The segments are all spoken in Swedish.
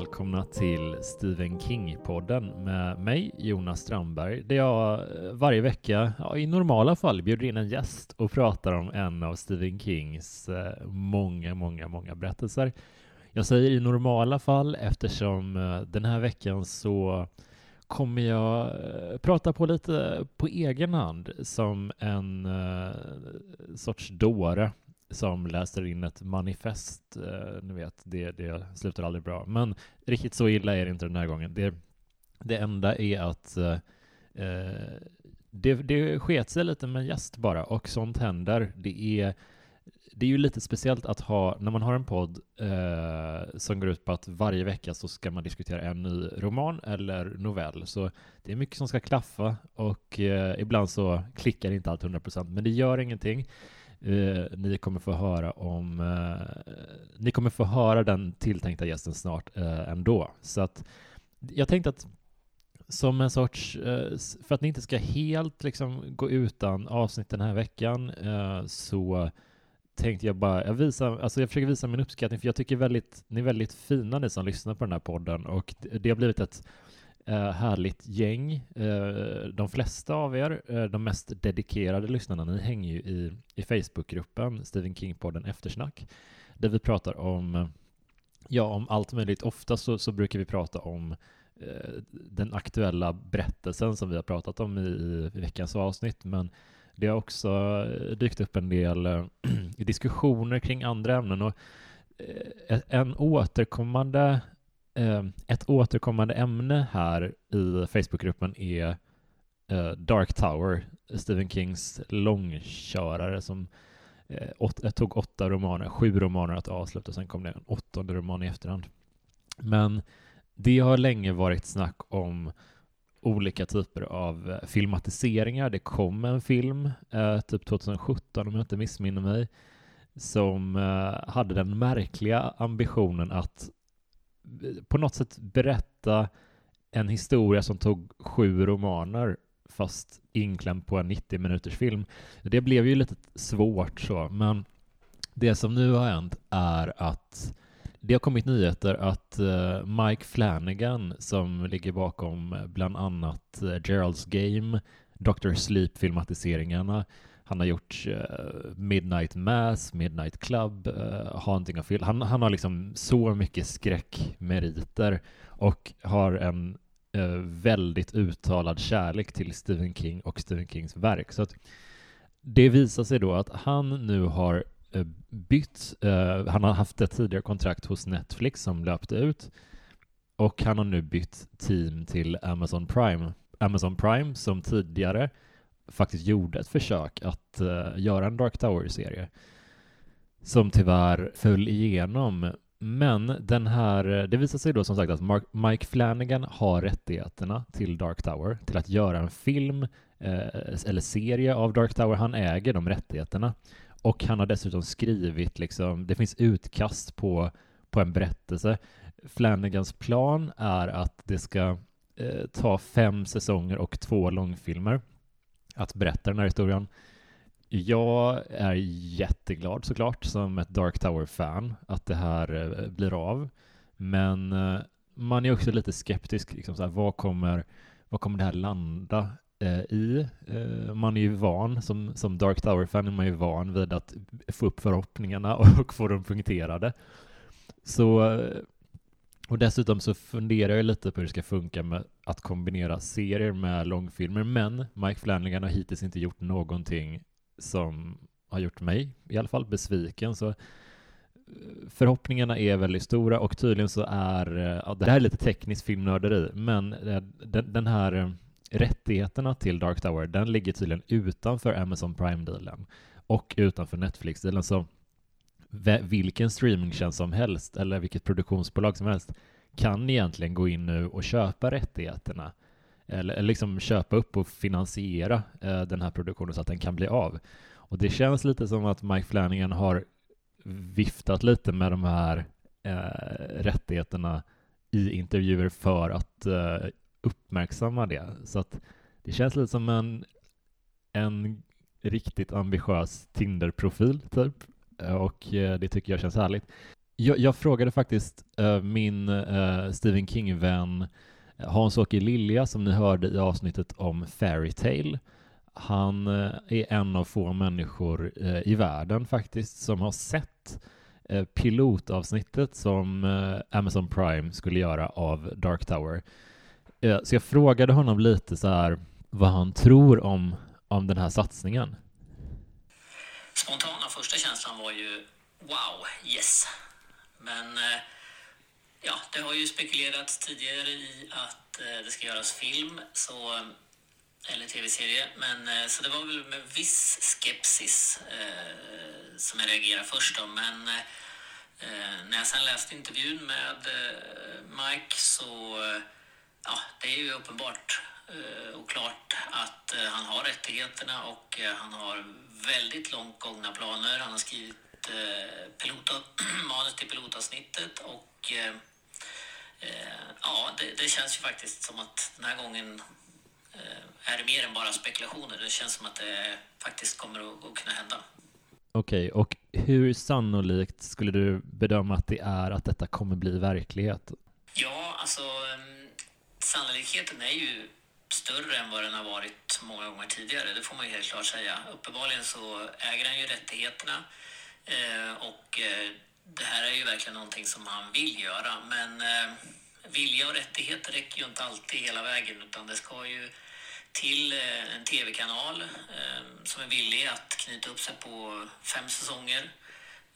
välkomna till Stephen King-podden med mig, Jonas Strandberg, där jag eh, varje vecka, ja, i normala fall, bjuder in en gäst och pratar om en av Stephen Kings eh, många, många, många berättelser. Jag säger i normala fall eftersom eh, den här veckan så kommer jag prata på lite på egen hand som en sorts dåre som läser in ett manifest. Eh, ni vet, det, det slutar aldrig bra. Men riktigt så illa är det inte den här gången. Det, det enda är att eh, eh, det, det sket sig lite med gäst bara, och sånt händer. Det är, det är ju lite speciellt att ha, när man har en podd eh, som går ut på att varje vecka så ska man diskutera en ny roman eller novell. Så det är mycket som ska klaffa och eh, ibland så klickar inte allt 100%, men det gör ingenting. Eh, ni kommer få höra om eh, ni kommer få höra den tilltänkta gästen snart eh, ändå. Så att jag tänkte att som en sorts, eh, för att ni inte ska helt liksom gå utan avsnitt den här veckan eh, så tänkte jag bara, jag, visar, alltså jag försöker visa min uppskattning för jag tycker väldigt, ni är väldigt fina ni som lyssnar på den här podden och det har blivit ett Eh, härligt gäng. Eh, de flesta av er, eh, de mest dedikerade lyssnarna, ni hänger ju i, i Facebookgruppen Stephen King-podden Eftersnack, där vi pratar om, eh, ja, om allt möjligt. Ofta så, så brukar vi prata om eh, den aktuella berättelsen som vi har pratat om i, i veckans avsnitt, men det har också eh, dykt upp en del diskussioner kring andra ämnen och en återkommande Ehm, ett återkommande ämne här i Facebookgruppen är eh, Dark Tower, Stephen Kings långkörare som eh, åt, eh, tog åtta romaner, sju romaner att avsluta, och sen kom det en åttonde roman i efterhand. Men det har länge varit snack om olika typer av filmatiseringar. Det kom en film, typ 2017 om jag inte missminner mig, som hade den märkliga ambitionen att på något sätt berätta en historia som tog sju romaner fast inklämd på en 90 minuters film. Det blev ju lite svårt så, men det som nu har hänt är att det har kommit nyheter att eh, Mike Flanagan, som ligger bakom eh, bland annat eh, Gerald's Game, Dr. Sleep-filmatiseringarna, han har gjort uh, Midnight Mass, Midnight Club, eh, uh, Haunting of Hill. Han, han har liksom så mycket skräckmeriter och har en uh, väldigt uttalad kärlek till Stephen King och Stephen Kings verk. Så att det visar sig då att han nu har bytt, han har haft ett tidigare kontrakt hos Netflix som löpte ut och han har nu bytt team till Amazon Prime. Amazon Prime som tidigare faktiskt gjorde ett försök att uh, göra en Dark Tower-serie som tyvärr föll igenom. Men den här, det visar sig då som sagt att Mark, Mike Flanagan har rättigheterna till Dark Tower, till att göra en film eh, eller serie av Dark Tower. Han äger de rättigheterna. Och han har dessutom skrivit, liksom, det finns utkast på, på en berättelse. Flanagans plan är att det ska eh, ta fem säsonger och två långfilmer att berätta den här historien. Jag är jätteglad såklart som ett Dark Tower-fan att det här eh, blir av. Men eh, man är också lite skeptisk. Liksom så här, vad, kommer, vad kommer det här landa eh, i? Eh, man är ju van, som, som Dark Tower-fan är man ju van vid att få upp förhoppningarna och få dem punkterade. Så eh, och dessutom så funderar jag lite på hur det ska funka med att kombinera serier med långfilmer, men Mike Flanagan har hittills inte gjort någonting som har gjort mig i alla fall besviken, så eh, förhoppningarna är väldigt stora och tydligen så är, eh, ja, det här är lite tekniskt filmnörderi, men eh, den här rättigheterna till Dark Tower, den ligger tydligen utanför Amazon Prime-dealen och utanför Netflix-dealen, så vilken streamingtjänst som helst eller vilket produktionsbolag som helst kan egentligen gå in nu och köpa rättigheterna eller, eller liksom köpa upp och finansiera eh, den här produktionen så att den kan bli av. Och det känns lite som att Mike Flanagan har viftat lite med de här eh, rättigheterna i intervjuer för att eh, uppmärksamma det. Så att det känns lite som en, en riktigt ambitiös Tinder-profil, typ. Eh, och eh, det tycker jag känns härligt. Jag, jag frågade faktiskt eh, min Stephen King-vän Hans-Åke Lilja som ni hörde i avsnittet om Fairytale. Han är en av få människor i världen faktiskt som har sett pilotavsnittet som Amazon Prime skulle göra av Dark Tower. Så jag frågade honom lite så här vad han tror om, om den här satsningen. Spontana första känslan var ju wow, yes. Men eh, ja, det har ju spekulerats tidigare i att eh, det ska göras film, så, eh, eller tv-serie. Men så det var väl med viss skepsis eh, som jag reagerade först då. Men eh, när jag sen läste intervjun med eh, Mike så ja, det är ju uppenbart och klart att han har rättigheterna och han har väldigt långt gångna planer. Han har skrivit eh, pilot, manus till pilotavsnittet och eh, eh, ja, det, det, känns ju faktiskt som att den här gången eh, är det mer än bara spekulationer. Det känns som att det faktiskt kommer att, kunna hända. Okej, okay, och hur sannolikt skulle du bedöma att det är att detta kommer bli verklighet? Ja, alltså mm, sannolikheten är ju större än vad den har varit många gånger tidigare. Det får man ju helt klart säga. Uppenbarligen så äger han ju rättigheterna eh, och eh, det här är ju verkligen någonting som han vill göra. Men eh, vilja och rättigheter räcker ju inte alltid hela vägen utan det ska ju till eh, en tv-kanal eh, som är villig att knyta upp sig på fem säsonger.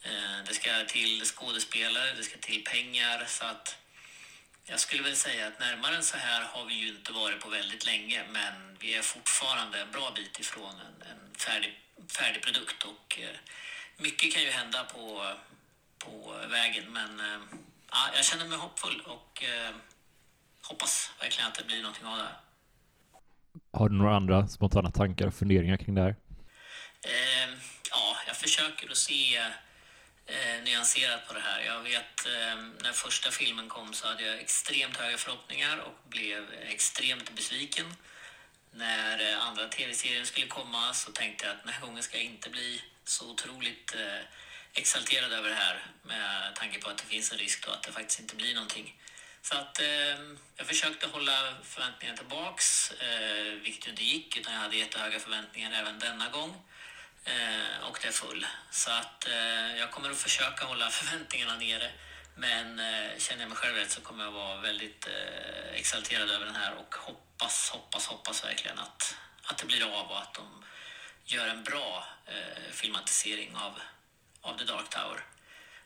Eh, det ska till skådespelare, det ska till pengar så att jag skulle väl säga att närmare än så här har vi ju inte varit på väldigt länge men vi är fortfarande en bra bit ifrån en, en färdig, färdig produkt och eh, mycket kan ju hända på, på vägen men eh, ja, jag känner mig hoppfull och eh, hoppas verkligen att det blir någonting av det här. Har du några andra spontana tankar och funderingar kring det här? Eh, ja, jag försöker att se eh, nyanserat på det här. Jag vet eh, när första filmen kom så hade jag extremt höga förhoppningar och blev extremt besviken. När eh, andra tv-serien skulle komma så tänkte jag att den här gången ska jag inte bli så otroligt eh, exalterad över det här med tanke på att det finns en risk då att det faktiskt inte blir någonting. Så att eh, jag försökte hålla förväntningarna tillbaks, eh, vilket ju inte gick, utan jag hade jättehöga förväntningar även denna gång eh, och det är full. Så att eh, jag kommer att försöka hålla förväntningarna nere. Men eh, känner jag mig själv rätt så kommer jag vara väldigt eh, exalterad över den här och hoppas, hoppas, hoppas verkligen att, att det blir av och att de gör en bra eh, filmatisering av, av The Dark Tower.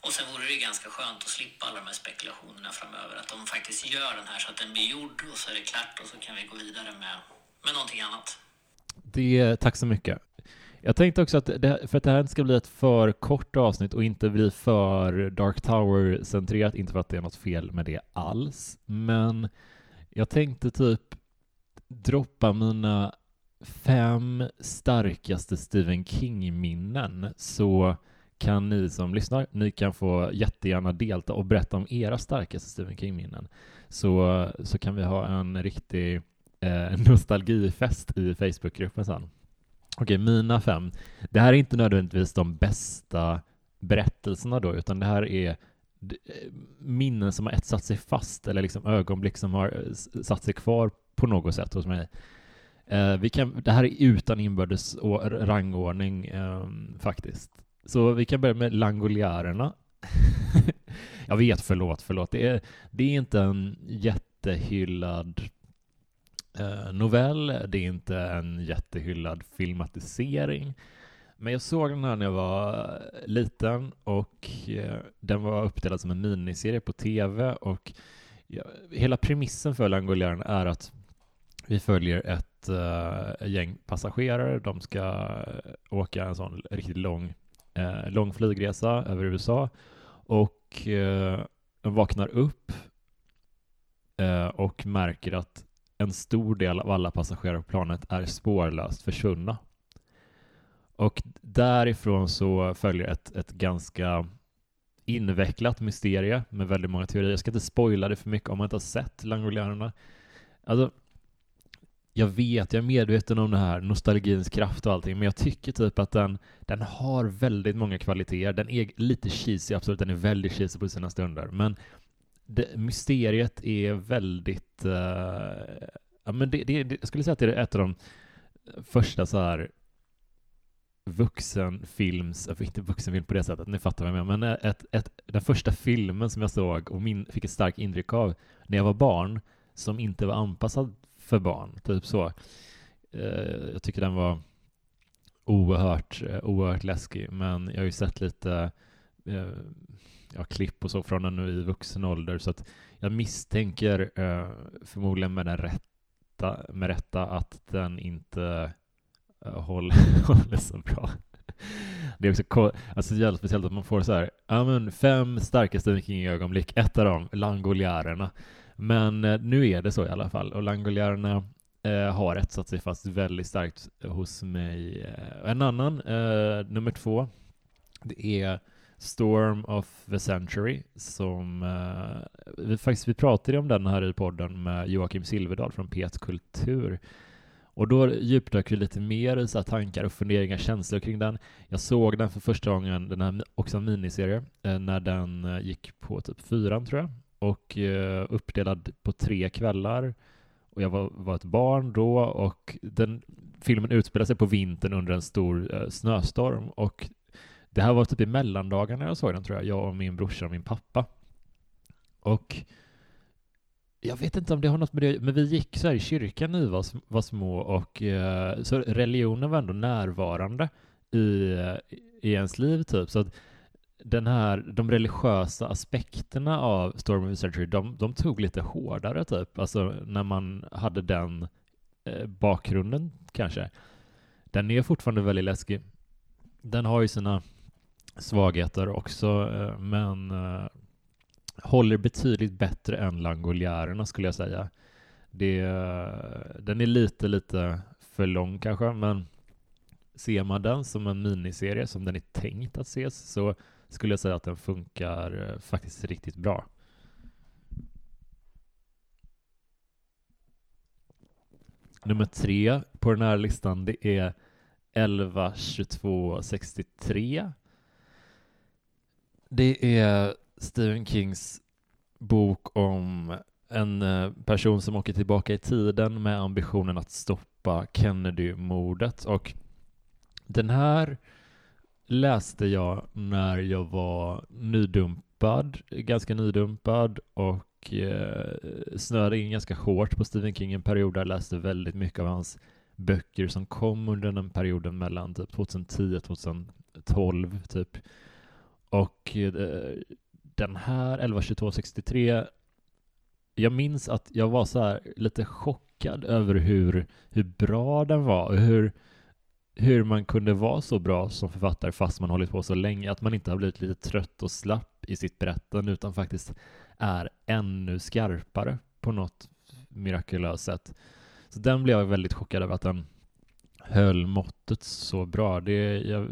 Och sen vore det ju ganska skönt att slippa alla de här spekulationerna framöver. Att de faktiskt gör den här så att den blir gjord och så är det klart och så kan vi gå vidare med, med någonting annat. Det, tack så mycket. Jag tänkte också att det, för att det här inte ska bli ett för kort avsnitt och inte bli för Dark Tower-centrerat, inte för att det är något fel med det alls, men jag tänkte typ droppa mina fem starkaste Stephen King-minnen så kan ni som lyssnar, ni kan få jättegärna delta och berätta om era starkaste Stephen King-minnen. Så, så kan vi ha en riktig eh, nostalgifest i Facebookgruppen sen. Okej, mina fem. Det här är inte nödvändigtvis de bästa berättelserna då, utan det här är eh, minnen som har etsat sig fast eller liksom ögonblick som har eh, satt sig kvar på något sätt hos mig. Eh, vi kan, det här är utan inbördes rangordning eh, faktiskt. Så vi kan börja med Langoliärerna. Jag vet, förlåt, förlåt. Det är, det är inte en jättehyllad Eh, novell, det är inte en jättehyllad filmatisering. Men jag såg den här när jag var liten och eh, den var uppdelad som en miniserie på tv och ja, hela premissen för Langolieren är att vi följer ett äh, gäng passagerare. De ska åka en sån riktigt lång, äh, lång flygresa över USA och de vaknar upp och märker att en stor del av alla passagerare på planet är spårlöst försvunna. Och därifrån så följer ett, ett ganska invecklat mysterie med väldigt många teorier. Jag ska inte spoila det för mycket om man inte har sett Langoliärerna. Alltså, jag vet, jag är medveten om det här, nostalgins kraft och allting, men jag tycker typ att den, den har väldigt många kvaliteter. Den är lite cheesy, absolut, den är väldigt cheesy på sina stunder, men det, mysteriet är väldigt, uh, ja men det, det, jag skulle säga att det är ett av de första så här vuxenfilms, eh, inte vuxenfilm på det sättet, ni fattar vad jag menar, men ett, ett, den första filmen som jag såg och min, fick ett starkt intryck av när jag var barn, som inte var anpassad för barn, typ så. Eh, jag tycker den var oerhört, oerhört läskig, men jag har ju sett lite ja, klipp och så från en i vuxen ålder, så att jag misstänker eh, förmodligen med den rätta, med rätta att den inte eh, håller, håller så bra. Det är också alltså, jävligt speciellt att man får så här, ja men fem starkaste vikingögonblick, ett av dem, Langoljärerna. Men eh, nu är det så i alla fall, och Langoljärerna eh, har etsat sig fast väldigt starkt hos mig. Eh, en annan, eh, nummer två, det är Storm of the Century som eh, vi faktiskt vi pratade om den här i podden med Joakim Silverdal från P1 Kultur och då djupdök vi lite mer i så tankar och funderingar, känslor kring den. Jag såg den för första gången, den här också en miniserie, eh, när den eh, gick på typ fyran tror jag, och eh, uppdelad på tre kvällar. Och jag var, var ett barn då och den filmen utspelar sig på vintern under en stor eh, snöstorm och det här var typ i mellandagarna jag såg den tror jag, jag och min brorsa och min pappa. Och jag vet inte om det har något med det men vi gick så här i kyrkan när vi var, var små och eh, så religionen var ändå närvarande i, i ens liv typ. Så att den här, de religiösa aspekterna av Storm of the de, de tog lite hårdare typ, alltså när man hade den eh, bakgrunden kanske. Den är fortfarande väldigt läskig. Den har ju sina svagheter också, eh, men eh, håller betydligt bättre än Langoljärerna skulle jag säga. Det, eh, den är lite, lite för lång kanske, men ser man den som en miniserie som den är tänkt att ses så skulle jag säga att den funkar faktiskt riktigt bra. Nummer tre på den här listan det är 11 22 63. Det är Stephen Kings bok om en eh, person som åker tillbaka i tiden med ambitionen att stoppa Kennedy-mordet. Och den här läste jag när jag var nydumpad, ganska nydumpad och eh, snöade in ganska hårt på Stephen King en period där jag läste väldigt mycket av hans böcker som kom under den perioden mellan typ 2010 och 2012 typ. Och eh, den här 112263 jag minns att jag var så här lite chockad över hur, hur bra den var och hur, hur man kunde vara så bra som författare fast man hållit på så länge, att man inte har blivit lite trött och slapp i sitt berättande utan faktiskt är ännu skarpare på något mirakulöst sätt. Så den blev jag väldigt chockad över att den höll måttet så bra. Det, jag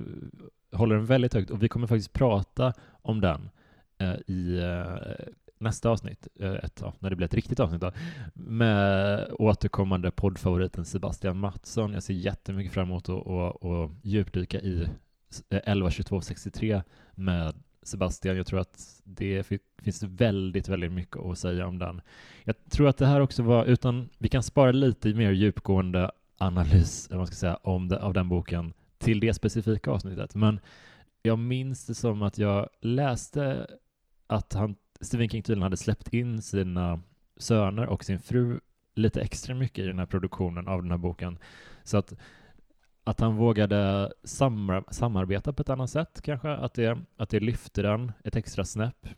håller den väldigt högt och vi kommer faktiskt prata om den Eh, i eh, nästa avsnitt, eh, ett, ja, när det blir ett riktigt avsnitt då, med återkommande poddfavoriten Sebastian Mattsson. Jag ser jättemycket fram emot att, och, och djupdyka i eh, 11.22.63 med Sebastian. Jag tror att det finns väldigt, väldigt mycket att säga om den. Jag tror att det här också var, utan vi kan spara lite mer djupgående analys, man ska säga, om det, av den boken till det specifika avsnittet. Men jag minns det som att jag läste att han, Stephen King tydligen hade släppt in sina söner och sin fru lite extra mycket i den här produktionen av den här boken. Så att, att han vågade samar samarbeta på ett annat sätt kanske, att det, att det lyfte den ett extra snäpp.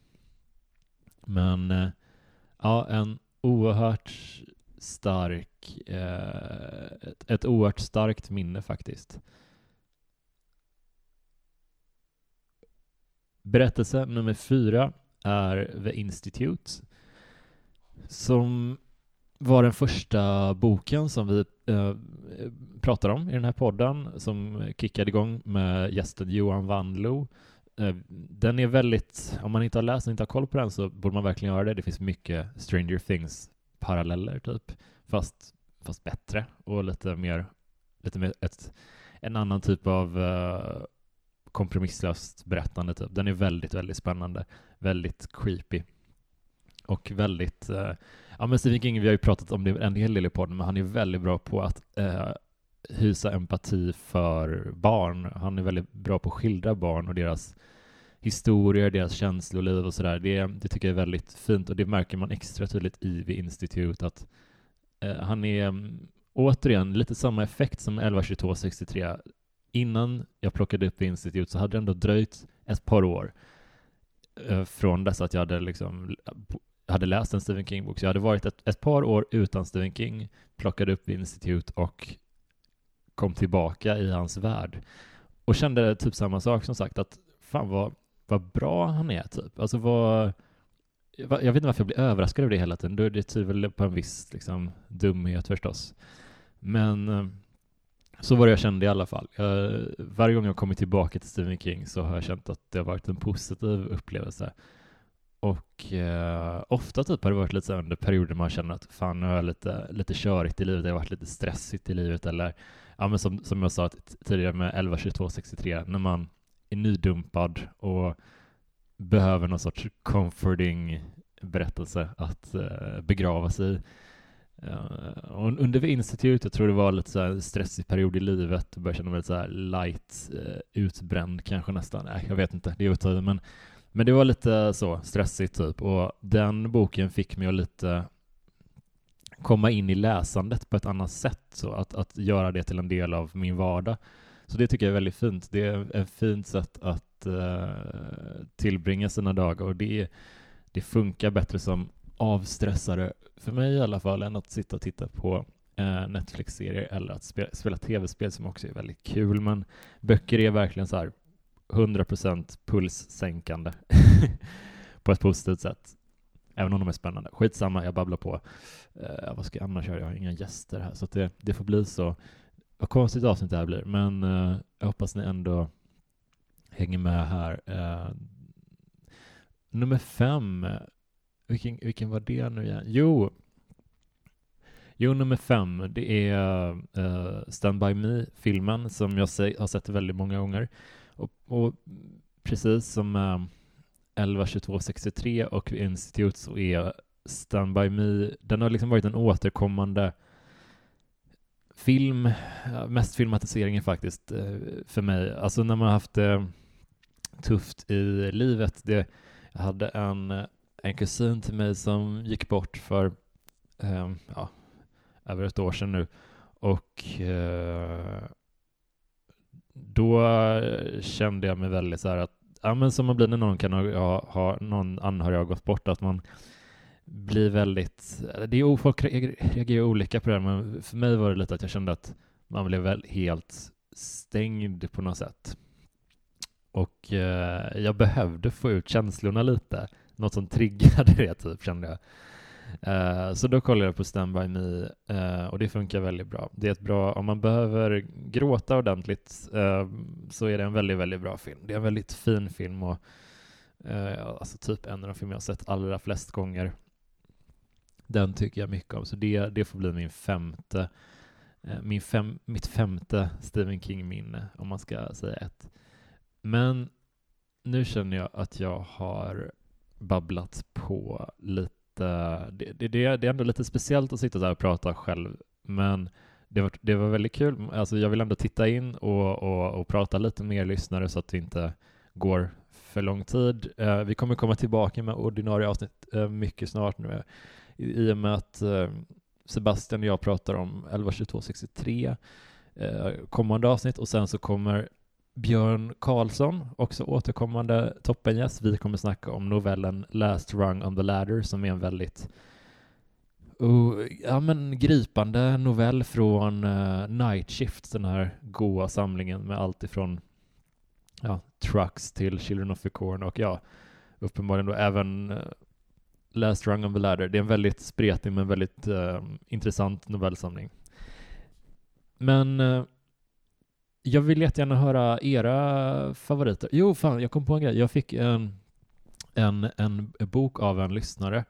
Men eh, ja, en oerhört stark, eh, ett, ett oerhört starkt minne faktiskt. Berättelse nummer fyra är The Institute som var den första boken som vi eh, pratar om i den här podden som kickade igång med gästen Johan Wandlo. Eh, den är väldigt, om man inte har läst och inte har koll på den så borde man verkligen göra det. Det finns mycket Stranger Things paralleller typ, fast fast bättre och lite mer, lite mer ett, en annan typ av eh, kompromisslöst berättande. Typ. Den är väldigt, väldigt spännande, väldigt creepy och väldigt, uh, ja men Stephen King, vi har ju pratat om det en hel del i podden, men han är väldigt bra på att uh, hysa empati för barn. Han är väldigt bra på att skildra barn och deras historier, deras känsloliv och sådär. Det, det tycker jag är väldigt fint och det märker man extra tydligt i The Institute att eh, han är um, återigen lite samma effekt som 112263. Innan jag plockade upp institut Institute så hade det ändå dröjt ett par år eh, från dess att jag hade liksom hade läst en Stephen King-bok. Så jag hade varit ett, ett par år utan Stephen King, plockade upp institut Institute och kom tillbaka i hans värld. Och kände typ samma sak som sagt, att fan vad vad bra han är, typ. Alltså vad... Jag vet inte varför jag blir överraskad av det hela tiden. Det tyder väl på en viss liksom, dumhet förstås. Men eh, så var det jag kände i alla fall. Jag, varje gång jag kommit tillbaka till Stephen King så har jag känt att det har varit en positiv upplevelse. Och eh, ofta typ har det varit lite så under perioder man känner att fan, nu har jag lite, lite körigt i livet, det har varit lite stressigt i livet eller ja, men som, som jag sa tidigare med 11, 22, 63, när man är nydumpad och behöver någon sorts comforting berättelse att eh, begrava sig i. Uh, och under Institute, jag tror det var lite så här stressig period i livet, började känna mig lite så här light, uh, utbränd kanske nästan. Nej, jag vet inte, det är otaget, men, men det var lite så stressigt typ, och den boken fick mig att lite komma in i läsandet på ett annat sätt, så att, att göra det till en del av min vardag. Så det tycker jag är väldigt fint. Det är ett fint sätt att uh, tillbringa sina dagar och det, det funkar bättre som avstressare, för mig i alla fall, än att sitta och titta på eh, Netflix-serier eller att spela, spela tv-spel som också är väldigt kul. Men böcker är verkligen så här 100% pulssänkande på ett positivt sätt. Även om de är spännande. Skitsamma, jag babblar på. Eh, vad ska jag annars göra? Jag har inga gäster här, så det, det får bli så. Vad konstigt avsnitt det här blir, men eh, jag hoppas ni ändå hänger med här. Eh, nummer fem, vilken, vilken var det nu igen? Jo, jo nummer fem, det är uh, Stand By Me-filmen som jag se, har sett väldigt många gånger. Och, och precis som eh, uh, 11.22.63 och Institute så är Stand By Me, den har liksom varit en återkommande film, mest filmatiseringen faktiskt eh, för mig. Alltså när man har haft det tufft i livet. Det, jag hade en, en kusin till mig som gick bort för eh, ja, över ett år sedan nu och eh, då kände jag mig väldigt så här att ja, men som man blir när någon kan ha, ha någon anhörig har gått bort, att man blir väldigt, det är, folk reagerar olika på det här, men för mig var det lite att jag kände att man blev väl helt stängd på något sätt. Och eh, jag behövde få ut känslorna lite, något som triggade det typ kände jag. Uh, så då kollade jag på Stand By Me uh, och det funkar väldigt bra. Det är ett bra, om man behöver gråta ordentligt uh, så är det en väldigt, väldigt bra film. Det är en väldigt fin film och alltså typ en av de filmer jag sett allra flest gånger. Den tycker jag mycket om, så det, det får bli min femte, min fem, mitt femte Stephen King-minne, om man ska säga ett. Men nu känner jag att jag har babblat på lite. Det, det, det är ändå lite speciellt att sitta där och prata själv, men det var, det var väldigt kul. Alltså jag vill ändå titta in och, och, och prata lite mer lyssnare så att det inte går för lång tid. Eh, vi kommer komma tillbaka med ordinarie avsnitt eh, mycket snart nu i, och med att eh, Sebastian och jag pratar om 11.22.63 eh, kommande avsnitt och sen så kommer Björn Karlsson, också återkommande toppengäst. Vi kommer snacka om novellen Last Rung on the Ladder som är en väldigt uh, ja, men gripande novell från uh, Night Shift, den här goa samlingen med allt ifrån ja, Trucks till Children of the Corn och ja, uppenbarligen då även uh, Last Rung on the Ladder. Det är en väldigt spretig men väldigt uh, intressant novellsamling. Men uh, jag vill jättegärna höra era favoriter. Jo, fan, jag kom på en grej. Jag fick en, en, en bok av en lyssnare,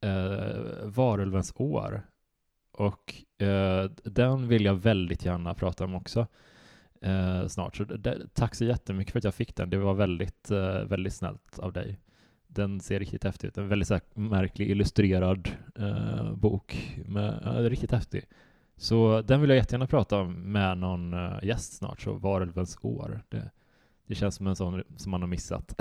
eh, Varulvens år. och eh, den vill jag väldigt gärna prata om också eh, snart. Så det, tack så jättemycket för att jag fick den. Det var väldigt, eh, väldigt snällt av dig. Den ser riktigt häftig ut. En väldigt så här, märklig illustrerad eh, bok. Med, eh, riktigt häftig. Så den vill jag jättegärna prata om med någon eh, gäst snart, så Varulvens år. Det, det känns som en sån som man har missat.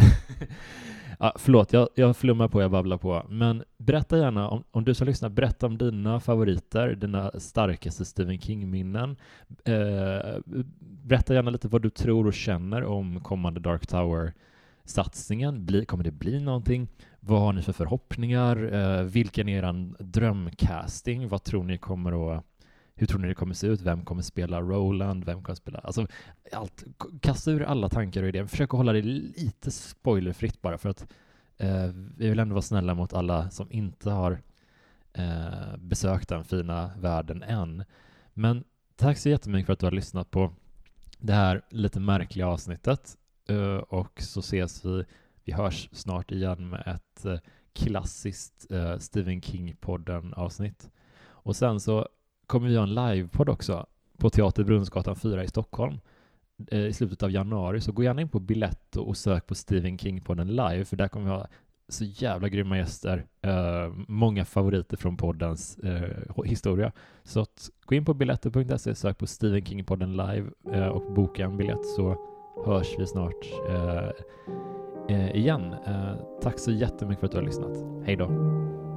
ja, förlåt, jag, jag flummar på, jag babblar på. Men berätta gärna, om, om du som lyssnar, berätta om dina favoriter, dina starkaste Stephen King-minnen. Eh, berätta gärna lite vad du tror och känner om kommande Dark Tower-satsningen. Bli, kommer det bli någonting? Vad har ni för förhoppningar? Eh, vilken är er drömcasting? Vad tror ni kommer att hur tror ni det kommer se ut? Vem kommer spela Roland? Vem kommer spela... Alltså, allt. Kasta ur alla tankar och idéer. Försök att hålla det lite spoilerfritt bara för att eh, vi vill ändå vara snälla mot alla som inte har eh, besökt den fina världen än. Men tack så jättemycket för att du har lyssnat på det här lite märkliga avsnittet eh, och så ses vi, vi hörs snart igen med ett eh, klassiskt eh, Stephen King-podden avsnitt. Och sen så kommer vi ha en livepodd också på Teater Brunnsgatan 4 i Stockholm eh, i slutet av januari, så gå gärna in på Biletto och sök på Stephen King-podden live, för där kommer vi ha så jävla grymma gäster, eh, många favoriter från poddens eh, historia. Så att, gå in på biletto.se, sök på Stephen King-podden live eh, och boka en biljett så hörs vi snart eh, eh, igen. tack så jättemycket för att du har lyssnat. Hej då!